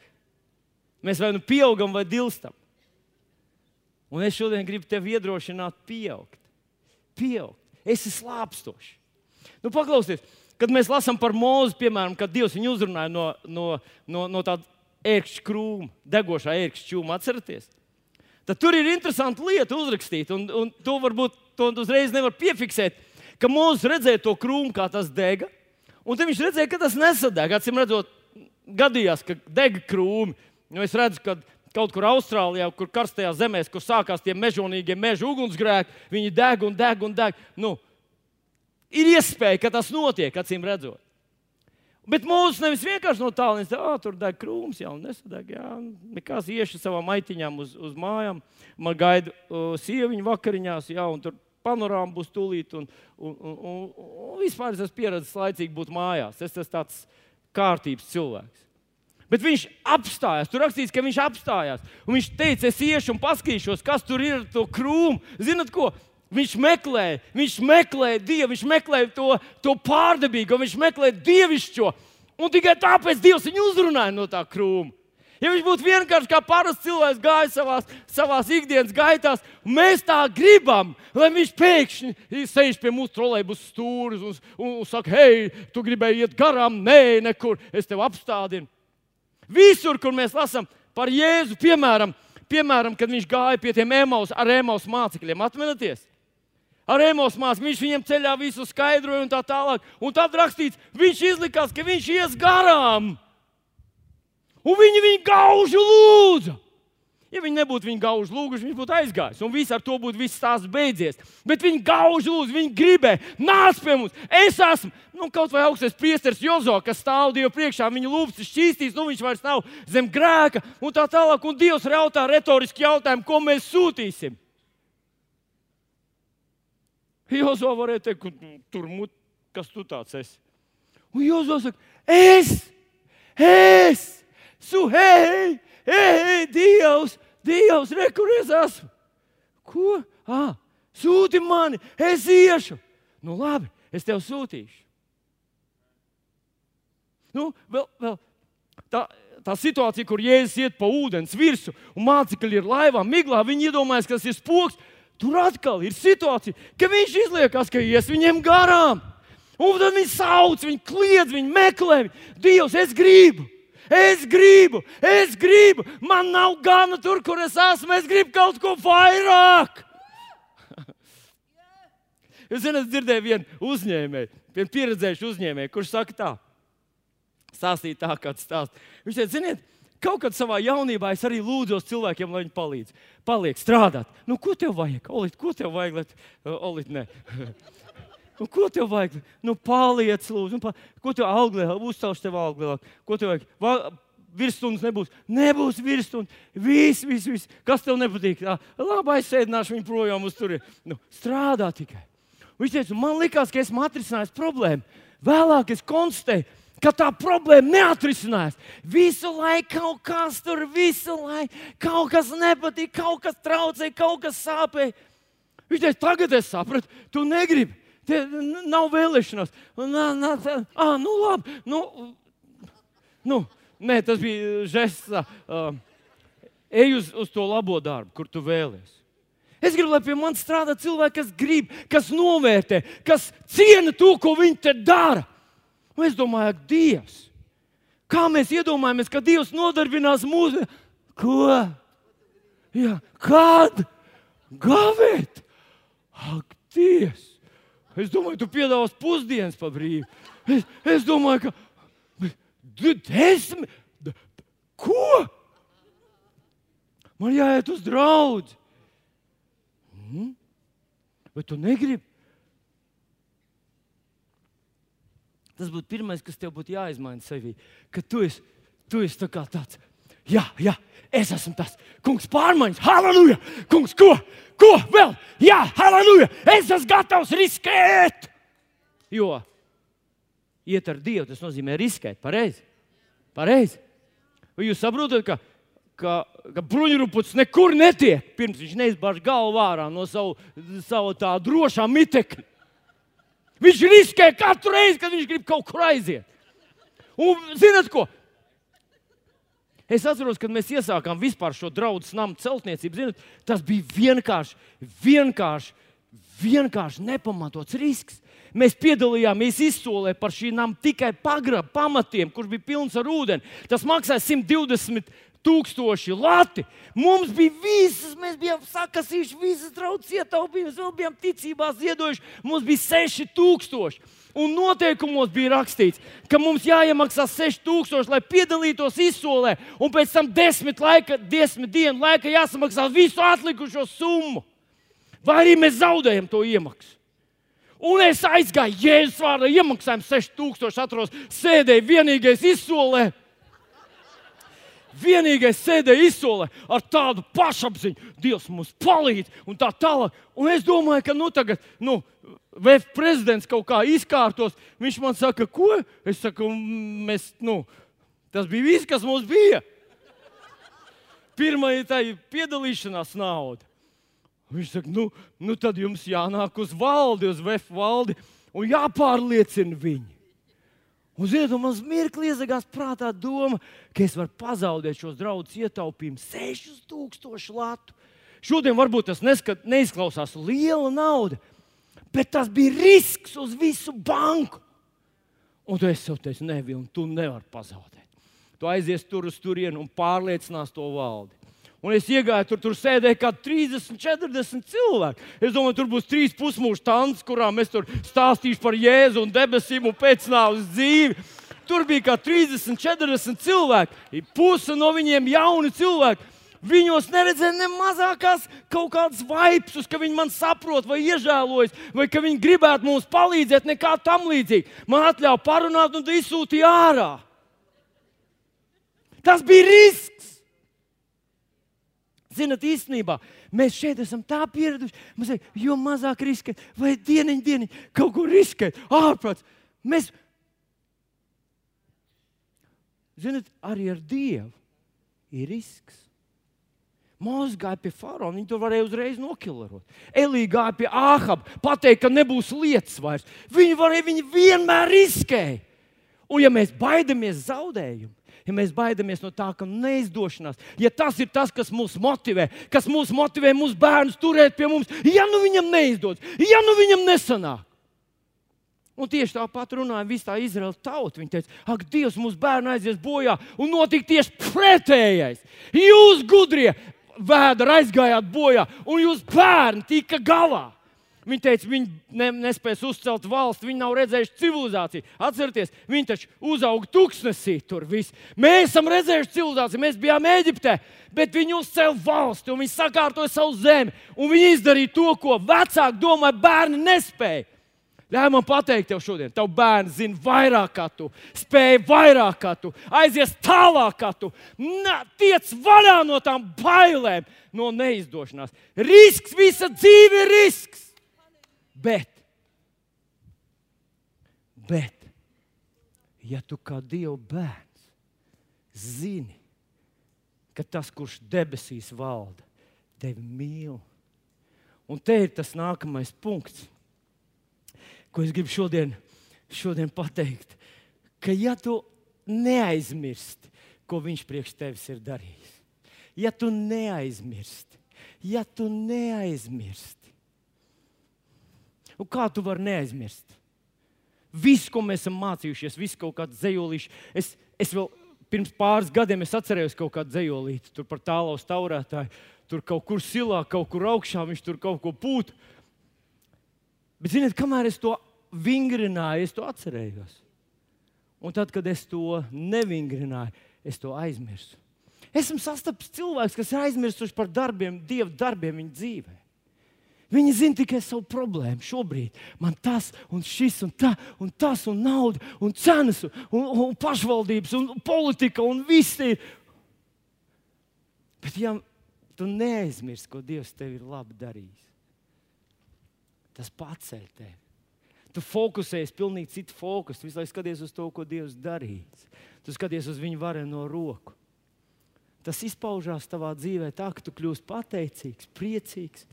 Mēs vai nu pieaugam, vai dilstam. Un es šodien gribu tevi iedrošināt, pieaugt. Pieaugt. Es esmu slāpstošs. Nu, paklausies, kad mēs lasām par mūzu, piemēram, kad Dievs viņu uzrunāja no, no, no, no tāda ērkšķa krūma, degošā ērkšķa čūma, atcerieties. Tad tur ir interesanti lieta uzrakstīt, un, un to varbūt to uzreiz nevar piefiksēt, ka mūzis redzēja to krūmu, kā tas dega, un viņš redzēja, ka tas nesadeg. Acīm redzot, gadījās, ka dega krūmi. Nu, es redzu, ka kaut kur Austrālijā, kur karstajā zemē, kur sākās tie mežonīgie meža ugunsgrēki, viņi deg un deg un deg. Nu, ir iespēja, ka tas notiek, acīm redzot. Bet mūsu nevis vienkārši no tālāk, ah, tur deg krūms, jau nesadeg. Jā, nekas iešu savām maitiņām uz, uz mājām. Man gaida uh, sieviņa vakariņās, jā, un tur panorāma būs tūlīt. Un, un, un, un, un vispār es esmu pieredzējis laicīgi būt mājās. Es esmu tāds kārtības cilvēks. Bet viņš apstājās. Tur rakstīts, ka viņš apstājās. Un viņš teica, es iešu un paskatīšos, kas tur ir ar to krūmu. Zinat, ko? Viņš meklē, viņš meklē Dievu, viņš meklē to, to pārdabīgo, viņš meklē dievišķo. Un tikai tāpēc Dievs viņu uzrunāja no tā krūma. Ja viņš būtu vienkārši kā parasts cilvēks, gājis savās, savās ikdienas gaitās, mēs tā gribam, lai viņš pēkšņi sēž pie mūsu trolēļus stūres un, un, un saka, hei, tu gribēji iet garām? Nē, nekur, es tevi apstādinu. Visur, kur mēs lasām par Jēzu, piemēram, piemēram kad viņš gāja pie tiem emaus, ar emaus mācekļiem, atminaties? Ar mācekļiem viņš viņiem ceļā visu skaidroja un tā tālāk. Un tad rakstīts, viņš izlikās, ka viņš ies garām. Un viņi viņu gaužu lūdzu. Ja viņi nebūtu viņu gauži lūguši, viņš būtu aizgājis. Un viss ar to būtu viss stāsts beidzies. Bet viņi gauži lūdzu, viņi gribēja, nāc pie mums. Es esmu nu, kaut vai augstais priesteris Jozo, kas stāv Dievu priekšā, viņa lūpas šķīstīs, nu viņš vairs nav zem grēka un tā tālāk. Un Dievs jautā retoriski jautājumu, ko mēs sūtīsim. Jozo varēja teikt, tur mut, kas tu tāds esi. Un Jozo saka, es, es, su, hei! Ei, Dievs, Dievs, re, kur es esmu? Ko? Ah, sūti mani, es iešu. Nu, labi, es tev sūtīšu. Nu, vēl, vēl. Tā, tā situācija, kur jēzus iet pa ūdens virsmu un mācekļi ir laivā, miglā, viņi iedomājas, ka tas ir spoks. Tur atkal ir situācija, ka viņš izliekas, ka ies viņiem garām. Un tad viņi sauc, viņi kliedz, viņi meklē. Dievs, es gribu! Es gribu, es gribu, man nav gana tur, kur es esmu. Es gribu kaut ko vairāk. Jūs zināt, es dzirdēju vienu uzņēmēju, vienu pieredzējušu uzņēmēju, kurš saka tā, stāstīja tā, kāds stāst. Viņš teica, ziniet, kaut kad savā jaunībā es arī lūdzos cilvēkiem, lai viņi palīdz. Paliek strādāt. Nu, ko tev vajag? Olit, ko tev vajag? Lai... Olit, ne. Nu, ko tev vajag? Nu, paliec, lūdzu, nu, pa... ko tev auglē, uzcelšu tev auglē. Ko tev vajag? Va... Virsstundas nebūs. Nebūs virsstundas. Viss, viss, viss. Kas tev nepatīk? Labi, aizsēdināšu viņu projām uz turieni. Nu, strādā tikai. Viņš teica, man liekas, ka esmu atrisinājis problēmu. Vēlāk es konstatēju, ka tā problēma neatrisinās. Visu laiku kaut kas tur, visu laiku kaut kas nepatīk, kaut kas traucē, kaut kas sāpē. Viņš teica, tagad es sapratu, tu negribi. Tie nav vēlēšanās. Nā, nā, tā, ah, nu, labi. Nu, nu, nē, tas bija žests. Uh, ej uz, uz to labo darbu, kur tu vēlēsies. Es gribu, lai pie manis strādā cilvēki, kas grib, kas novērtē, kas ciena to, ko viņi te dara. Un es domāju, ak, Dievs, kā mēs iedomājamies, ka Dievs nodarbinās mūsu ko? Jā, kad? Gavēt! Ak, Dievs! Es domāju, tu piedāvās pusdienas pa brīvu. Es, es domāju, ka desmit. Ko? Man jāiet uz draugu. Hmm? Vai tu negribi? Tas būtu pirmais, kas tev būtu jāizmaina sevī. Ka tu esi, tu esi tā tāds. Jā, jā, es esmu tas. Kungs, pārmaiņas, halleluja! Kungs, ko? Ko vēl? Jā, halleluja! Es esmu gatavs riskēt! Jo iet ar Dievu, tas nozīmē riskēt. Pareizi. Pareizi. Vai jūs saprotat, ka, ka, ka bruņurupucis nekur netiek, pirms viņš neizbāž galvu ārā no savu, savu tā drošā mitekļa? Viņš riskē katru reizi, kad viņš grib kaut kur aiziet. Un zinat ko? Es atceros, kad mēs iesākām vispār šo draugu namu celtniecību. Zinat, tas bija vienkārši, vienkārši, vienkārši nepamatots risks. Mēs piedalījāmies izsolē par šī nama tikai pagraba pamatiem, kurš bija pilns ar ūdeni. Tas maksāja 120 tūkstoši lati. Mums bija visas, mēs bijām sakasījuši visas draudzes ietaupījumus, vēl bijām ticībā ziedojuši. Mums bija 6000. Un noteikumos bija rakstīts, ka mums jāiemaksā 6000, lai piedalītos izsolē, un pēc tam desmit, laika, desmit dienu laikā jāsamaksā visu atlikušo summu. Vai arī mēs zaudējam to iemaksu? Un es aizgāju, Jēzus vārdā, iemaksājumu 6000, atrodos, sēdēju vienīgais izsolē. Vienīgais sēdēja izsolē ar tādu pašapziņu, Dievs mums palīdz, un tā tālāk. Un es domāju, ka nu, tagad, nu, VF prezidents kaut kā izkārtos. Viņš man saka, ko? Es saku, mēs, nu, tas bija viss, kas mums bija. Pirmā ir tā piedalīšanās nauda. Viņš saka, nu, nu tad jums jānāk uz valdi, uz VF valdi un jāpārliecina viņi. Un, ziniet, un man mirkli iezagās prātā doma, ka es varu pazaudēt šos draudus ietaupījumus 6000 latu. Šodien varbūt tas neskat, neizklausās liela nauda, bet tas bija risks uz visu banku. Un tu esi teicis, nē, Vilni, tu nevari pazaudēt. Tu aizies tur uz turieni un pārliecinās to valdi. Un es iegāju tur, tur sēdēja kaut kādi 30, 40 cilvēki. Es domāju, tur būs trīs pusmūža tantes, kurām es tur stāstīšu par Jēzu un debesīm un pēcnāvus dzīvi. Tur bija kādi 30, 40 cilvēki. Puse no viņiem jauni cilvēki. Viņos neredzēja ne mazākās kaut kādas vaipsus, ka viņi man saprot, vai iežēlojas, vai ka viņi gribētu mums palīdzēt, nekā tam līdzīga. Man atļāva parunāt un izsūtīja ārā. Tas bija risks. Zinat, īstenībā mēs šeit esam tā pieraduši, mēs sakām, jo mazāk riskēt, vai dieniņ, dieniņ, kaut ko riskēt, ārprāts. Mēs, zinat, arī ar Dievu ir risks. Mūzika gāja pie faraona, viņi to varēja uzreiz nokilarot. Elīja gāja pie Āhaba, pateikt, ka nebūs lietas vairs. Viņi, varēja, viņi vienmēr riskēja. Un, ja mēs baidamies zaudējumu, ja mēs baidāmies no tā, ka neizdošanās, ja tas ir tas, kas mūs motivē, kas mūs motivē mūsu bērnus turēt pie mums, ja nu viņam neizdodas, ja nu viņam nesanāk. Un tieši tāpat runāja visa tā Izraels tauta. Viņa teica, ak, Dievs, mūsu bērni aizies bojā, un notika tieši pretējais. Jūs, gudrie, vēderi aizgājāt bojā, un jūs bērni tika galā. Viņi teica, viņi ne, nespēs uzcelt valsti, viņi nav redzējuši civilizāciju. Atcerieties, viņi taču uzauga tūkstnesī tur. Viss. Mēs esam redzējuši civilizāciju, mēs bijām Eģiptē, bet viņi uzcēla valsti un viņi sakārtoja savu zemi. Viņi izdarīja to, ko vecāki domāja, bērni nespēja. Ļauj man pateikt, tev šodien, tev bērns zina vairāk kā tu, spēj vairāk kā tu, aizies tālāk kā tu. Na, tiec vaļā no tām bailēm, no neizdošanās. Risks, visa dzīve ir risks. Bet, bet, ja tu kā Dieva bērns zini, ka tas, kurš debesīs valda, tevi mīl, un te ir tas nākamais punkts, ko es gribu šodien, šodien pateikt, ka ja tu neaizmirsti, ko viņš priekš tevis ir darījis, ja tu neaizmirsti, ja tu neaizmirsti, Un kā tu vari neaizmirst? Visu, ko mēs esam mācījušies, visu kaut kādu zejolīšu. Es, es vēl pirms pāris gadiem atcerējos kaut kādu zejolīti par tālu uz taurētāju. tur kaut kur silā, kaut kur augšā, viņš tur kaut ko pūt. Bet, ziniet, kamēr es to vingrināju, es to atcerējos. Un tad, kad es to nevingrināju, es to aizmirsu. Esmu sastapis cilvēks, kas ir aizmirsuši par darbiem, Dieva darbiem viņa dzīvē. Viņi zina tikai savu problēmu. Šobrīd man tas un šis un, tā, un tas un nauda un cenas un, un, pašvaldības un politika un viss ir. Bet ja tu neaizmirsti, ko Dievs tev ir labi darījis, tas paceļ tevi. Tu fokusējies pilnīgi citu fokusu. Tu visu laiku skaties uz to, ko Dievs darīs. Tu skaties uz viņa vareno roku. Tas izpaužās tavā dzīvē tā, ka tu kļūsi pateicīgs, priecīgs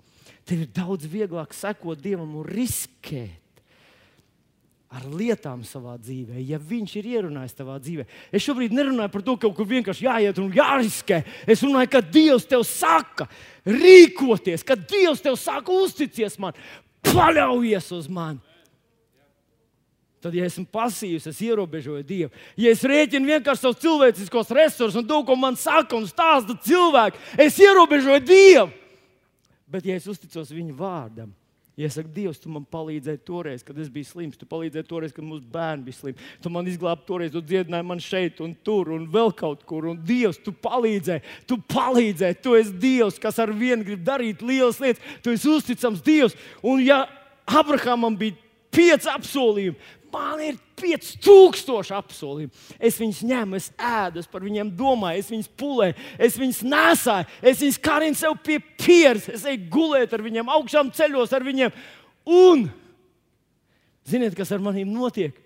Tev ir daudz vieglāk sekot Dievam un riskēt ar lietām savā dzīvē, ja Viņš ir ierunājis tavā dzīvē. Es šobrīd nerunāju par to, ka kaut kur vienkārši jāiet un jāriskē. Es runāju, ka Dievs tev saka, rīkoties, ka Dievs tev saka, uzticies man, paļaujies uz mani. Tad, ja esmu pasīvs, es ierobežoju Dievu. Ja es rēķinu vienkārši savus cilvēciskos resursus un to, ko man saka un stāsta cilvēki, es ierobežoju Dievu. Bet, ja es uzticos viņa vārdam, ja es saku, Dievs, tu man palīdzēji toreiz, kad es biju slims, tu palīdzēji toreiz, kad mūsu bērni bija slimi, tu man izglābi toreiz, tu dziedināji man šeit un tur un vēl kaut kur, un Dievs, tu palīdzēji, tu palīdzēji, tu esi Dievs, kas ar vienu grib darīt lielas lietas, tu esi uzticams Dievs. Un ja Abrahamam bija pieci apsolījumi, Man ir 5000 apsolījumu. Es viņus ņemu, es ēdu, es par viņiem domāju, es viņus pulēju, es viņus nesāju, es viņus karinu sev pie pieres, es eju gulēt ar viņiem, augšām ceļos ar viņiem. Un ziniet, kas ar maniem notiek?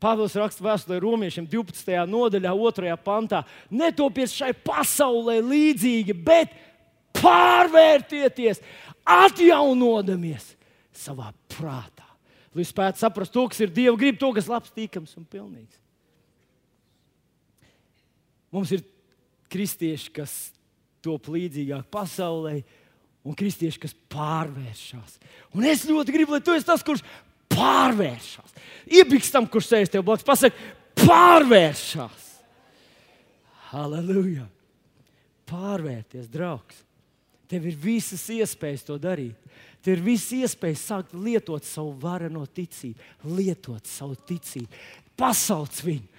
Pāvils raksta vēstulē romiešiem 12. nodaļā, 2. pantā. Netopies šai pasaulē līdzīgi, bet pārvērtieties, atjaunodamies savā prātā lai spētu saprast to, kas ir Dieva griba, to, kas ir labs, tīkams un pilnīgs. Mums ir kristieši, kas top līdzīgāk pasaulē, un kristieši, kas pārvēršas. Un es ļoti gribu, lai tu esi tas, kurš pārvēršas. Iebikstam, kurš sēž tev blakus, pasakot, pārvēršas. Halleluja! Pārvērties, draugs! Tev ir visas iespējas to darīt. Tev ir visas iespējas sākt lietot savu vareno ticību, lietot savu ticību. Pasauc viņu!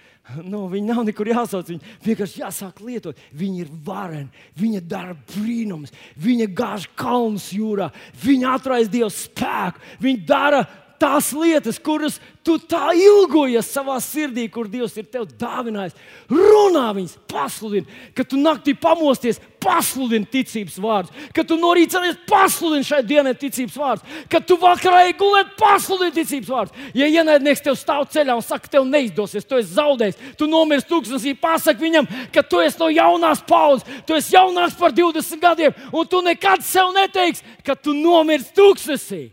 Nu, viņi nav nekur jāsauc, viņi vienkārši jāsāk lietot. Viņi ir vareni, viņi dara brīnumus, viņi gāž kalnus jūrā, viņi atraisa Dieva spēku, viņi dara tās lietas, kuras tu tā ilgojies savā sirdī, kur Dievs ir tev dāvinājis. Runā viņas, pasludini, ka tu naktī pamosties, pasludini ticības vārdus, ka tu no rīta celies, pasludini šai dienai ticības vārdus, ka tu vakarā ej gulēt, pasludini ticības vārdus. Ja ienaidnieks tev stāv ceļā un saka, tev neizdosies, tu esi zaudējis, tu nomirsti tūkstnesī, pasaki viņam, ka tu esi no jaunās paudzes, tu esi jaunāks par 20 gadiem, un tu nekad sev neteiksi, ka tu nomirsti tūkstnesī.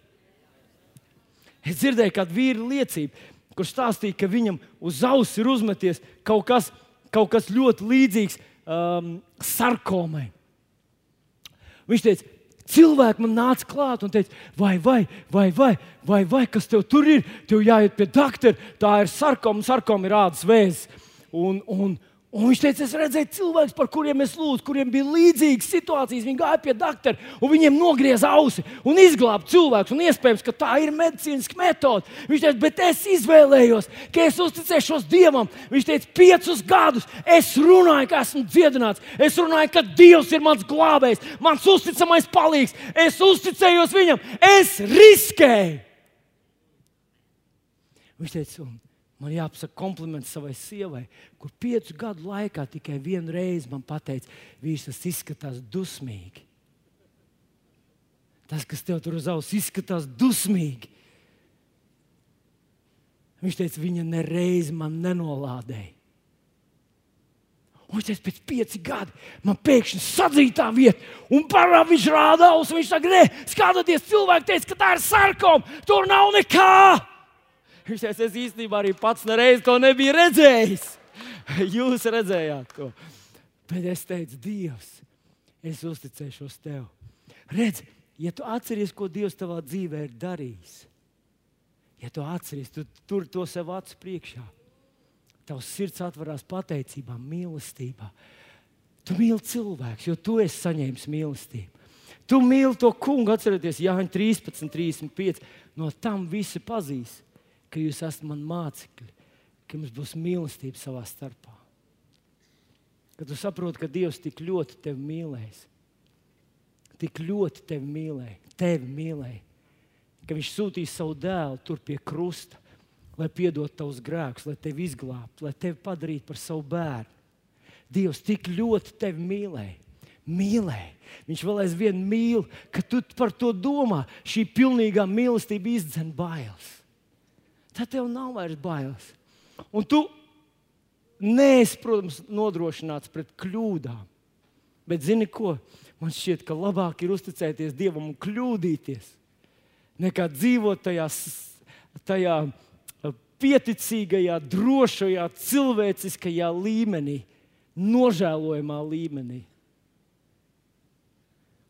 Es dzirdēju kādu vīru liecību, kurš stāstīja, ka viņam uz auss ir uzmeties kaut kas, kaut kas ļoti līdzīgs um, sarkomai. Viņš teica, cilvēki man nāca klāt un teica, vai, vai, vai, vai, vai, vai kas tev tur ir? Tev jāiet pie doktora, tā ir sarkoma, sarkoma ir ādas vēzis. Un, un, Un viņš teica, es redzēju cilvēkus, par kuriem es lūdzu, kuriem bija līdzīgas situācijas. Viņi gāja pie doktora, un viņiem nogrieza ausi un izglāba cilvēku. Un iespējams, ka tā ir medicīniska metode. Viņš teica, bet es izvēlējos, ka es uzticēšos Dievam. Viņš teica, piecus gadus es runāju, ka esmu dziedināts. Es runāju, ka Dievs ir mans glābējs, mans uzticamais palīgs. Es uzticējos viņam, es riskēju. Viņš teica, un Man jāpasaka kompliments savai sievai, kur piecu gadu laikā tikai vienu reizi man teica, vīrs, tas izskatās dusmīgi. Tas, kas tev tur uz auss izskatās dusmīgi. Viņš teica, viņa nereiz man nenolādēja. Un viņš teica, pēc pieciem gadiem man pēkšņi sadzīja tā vieta, un parā viņš rāda ausis. Viņš saka, nē, skatieties, cilvēki teica, ka tā ir sarkoma, tur nav nekā. Viņš teica, es īstenībā arī pats nereiz to nebiju redzējis. Jūs redzējāt to. Bet es teicu, Dievs, es uzticēšos tev. Redz, ja tu atceries, ko Dievs tavā dzīvē ir darījis, ja tu atceries, tu tur to sev acu priekšā, tavs sirds atverās pateicībā, mīlestībā. Tu mīli cilvēkus, jo tu esi saņēmis mīlestību. Tu mīli to kungu, atcerieties, Jānis 13, 35. No tam visi pazīs, ka jūs esat mani mācekļi, ka mums būs mīlestība savā starpā. Kad tu saproti, ka Dievs tik ļoti tevi mīlēs, tik ļoti tevi mīlēja, tevi mīlēja, ka Viņš sūtīja savu dēlu tur pie krusta, lai piedotu tavus grēkus, lai tevi izglābtu, lai tevi padarītu par savu bērnu. Dievs tik ļoti tevi mīlēja. Mīlēja. Viņš vēl aizvien mīl, ka tu par to domā. Šī pilnīgā mīlestība izdzen bailes. Tad tev nav vairs bailes. Un tu neesi, protams, nodrošināts pret kļūdām. Bet zini ko? Man šķiet, ka labāk ir uzticēties Dievam un kļūdīties, nekā dzīvot tajā, tajā pieticīgajā, drošajā, cilvēciskajā līmenī, nožēlojamā līmenī.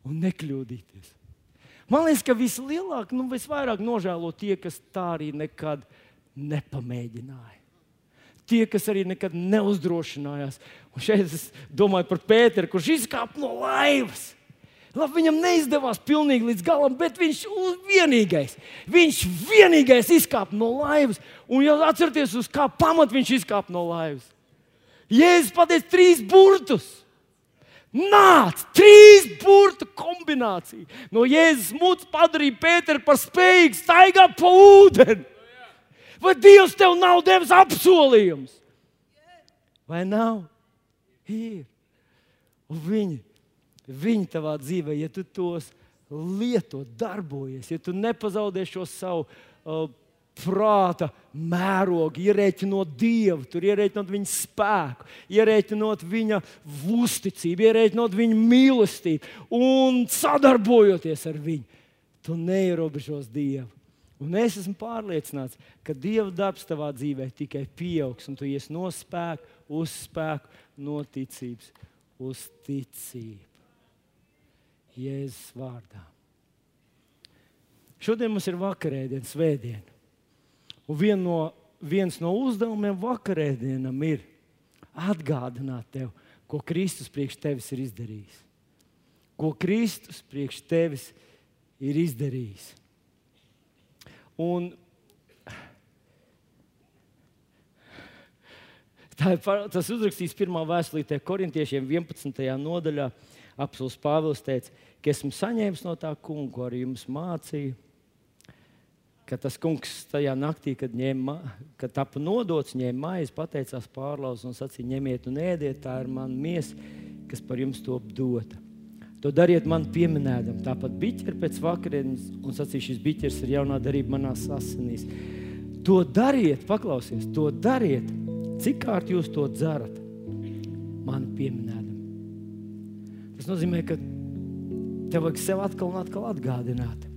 Un nekļūdīties. Man liekas, ka vislielāk, nu, visvairāk nožēlo tie, kas tā arī nekad nepamēģināja. Tie, kas arī nekad neuzdrošinājās. Un šeit es domāju par Pēteru, kurš izkāpa no laivas. Labi, viņam neizdevās pilnīgi līdz galam, bet viņš vienīgais, viņš vienīgais izkāpa no laivas. Un jau atcerieties, uz kā pamata viņš izkāpa no laivas. Jēzus pateica trīs burtus. Nāc, trīs burtu kombinācija. No Jēzus mūcis padarīja Pēteru par spējīgu staigāt pa ūdeni. Vai Dievs tev nav devis apsolījums? Vai nav? Ir. Un viņi viņi tavā dzīvē, ja tu tos lieto, darbojies, ja tu nepazaudē šo savu uh, prāta mērogu, ierēķinot Dievu, tur ierēķinot viņa spēku, ierēķinot viņa uzticību, ierēķinot viņa mīlestību un sadarbojoties ar viņu, tu neierobežos Dievu. Un es esmu pārliecināts, ka Dieva darbs tavā dzīvē tikai pieaugs, un tu ies no spēka uz spēku, no ticības uz ticību. Jēzus vārdā. Šodien mums ir vakarēdiena, svētdiena. Un vien no, viens no uzdevumiem vakarēdienam ir atgādināt tev, ko Kristus priekš tevis ir izdarījis. Ko Kristus priekš tevis ir izdarījis. Un tā ir, tas uzrakstīts pirmā vēstulītē korintiešiem 11. nodaļā. Apsolus Pāvils teica, ka esmu saņēmis no tā kunga, ko arī jums mācīju. Ka tas kungs tajā naktī, kad, ņēma, kad tika nodots, ņēma maizi, pateicās pārlauz un sacīja: ņemiet un ēdiet, tā ir mana miesa, kas par jums top dota. To dariet man pieminēdam, tāpat biķeri pēc vakarienes, un sacīja, šis biķers ir jaunā darība manās asinīs. To dariet, paklausieties, to dariet, cik kārt jūs to dzerat, man pieminēdam. Tas nozīmē, ka tev vajag sev atkal un atkal atgādināt.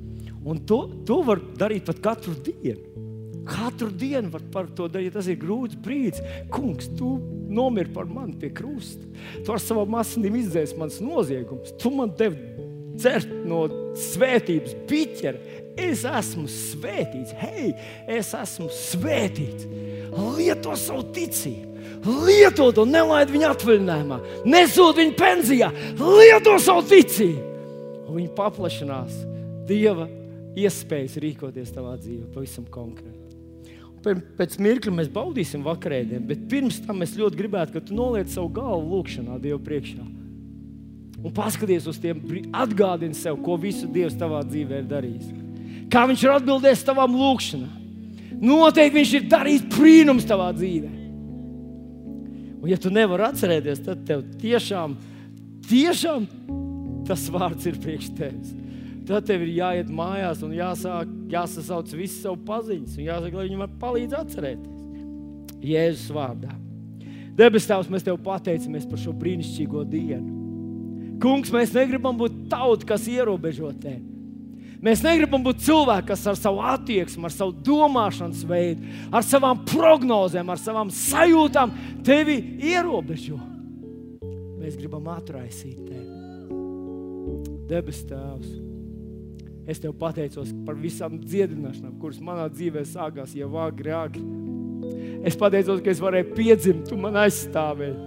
Un to, to var darīt pat katru dienu. Katru dienu var par to darīt. Tas ir grūts brīdis. Kungs, tu nomiri par mani pie krusta. Tu ar savām asinīm izdzēsi mans noziegums. Tu man devi dzert no svētības biķera. Es esmu svētīts. Hei, es esmu svētīts. Lieto savu ticību. Lieto to, nelaid viņu atvaļinājumā, nesūti viņu pensijā, lieto savu ticību. Un viņi paplašinās Dieva iespējas rīkoties tavā dzīvē pavisam konkrēti. Pēc mirkļa mēs baudīsim vakarēdienu, bet pirms tam es ļoti gribētu, ka tu noliec savu galvu lūkšanā Dieva priekšā. Un paskaties uz tiem, atgādini sev, ko visu Dievs tavā dzīvē ir darījis. Kā Viņš ir atbildējis tavām lūkšanām. Noteikti Viņš ir darījis brīnums tavā dzīvēm. Un, ja tu nevari atcerēties, tad tev tiešām, tiešām tas vārds ir priekš tevis. Tad tev ir jāiet mājās un jāsāk, jāsasauc visi savu paziņas un jāsaka, lai viņi man palīdz atcerēties. Jēzus vārdā. Debes Tēvs, mēs Tev pateicamies par šo brīnišķīgo dienu. Kungs, mēs negribam būt tauta, kas ierobežo Tevi. Mēs negribam būt cilvēki, kas ar savu attieksmi, ar savu domāšanas veidu, ar savām prognozēm, ar savām sajūtām tevi ierobežo. Mēs gribam atraisīt tevi. Debes Tēvs, es tev pateicos par visām dziedināšanām, kuras manā dzīvē sākās jau agri, agri. Es pateicos, ka es varēju piedzimt, tu man aizstāvēji.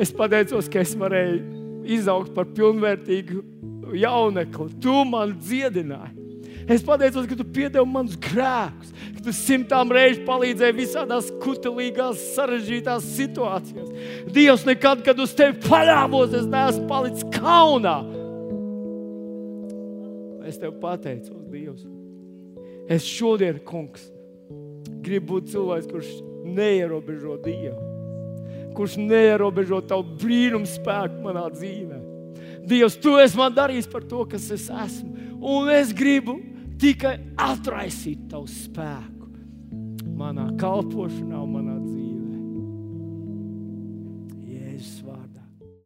Es pateicos, ka es varēju izaugt par pilnvērtīgu jaunekli. Tu man dziedināji. Es pateicos, ka tu piedevi manus grēkus, ka tu simtām reižu palīdzēji visādās kutelīgās, sarežģītās situācijās. Dievs, nekad, kad uz tevi paļāvos, es neesmu palicis kaunā. Es tev pateicos, Dievs. Es šodien, kungs, gribu būt cilvēks, kurš neierobežo Dievu, kurš neierobežo tavu brīnumu spēku manā dzīvē. Dievs, tu esi man darījis par to, kas es esmu. Un es gribu tikai atraisīt tavu spēku manā kalpošanā un manā dzīvē.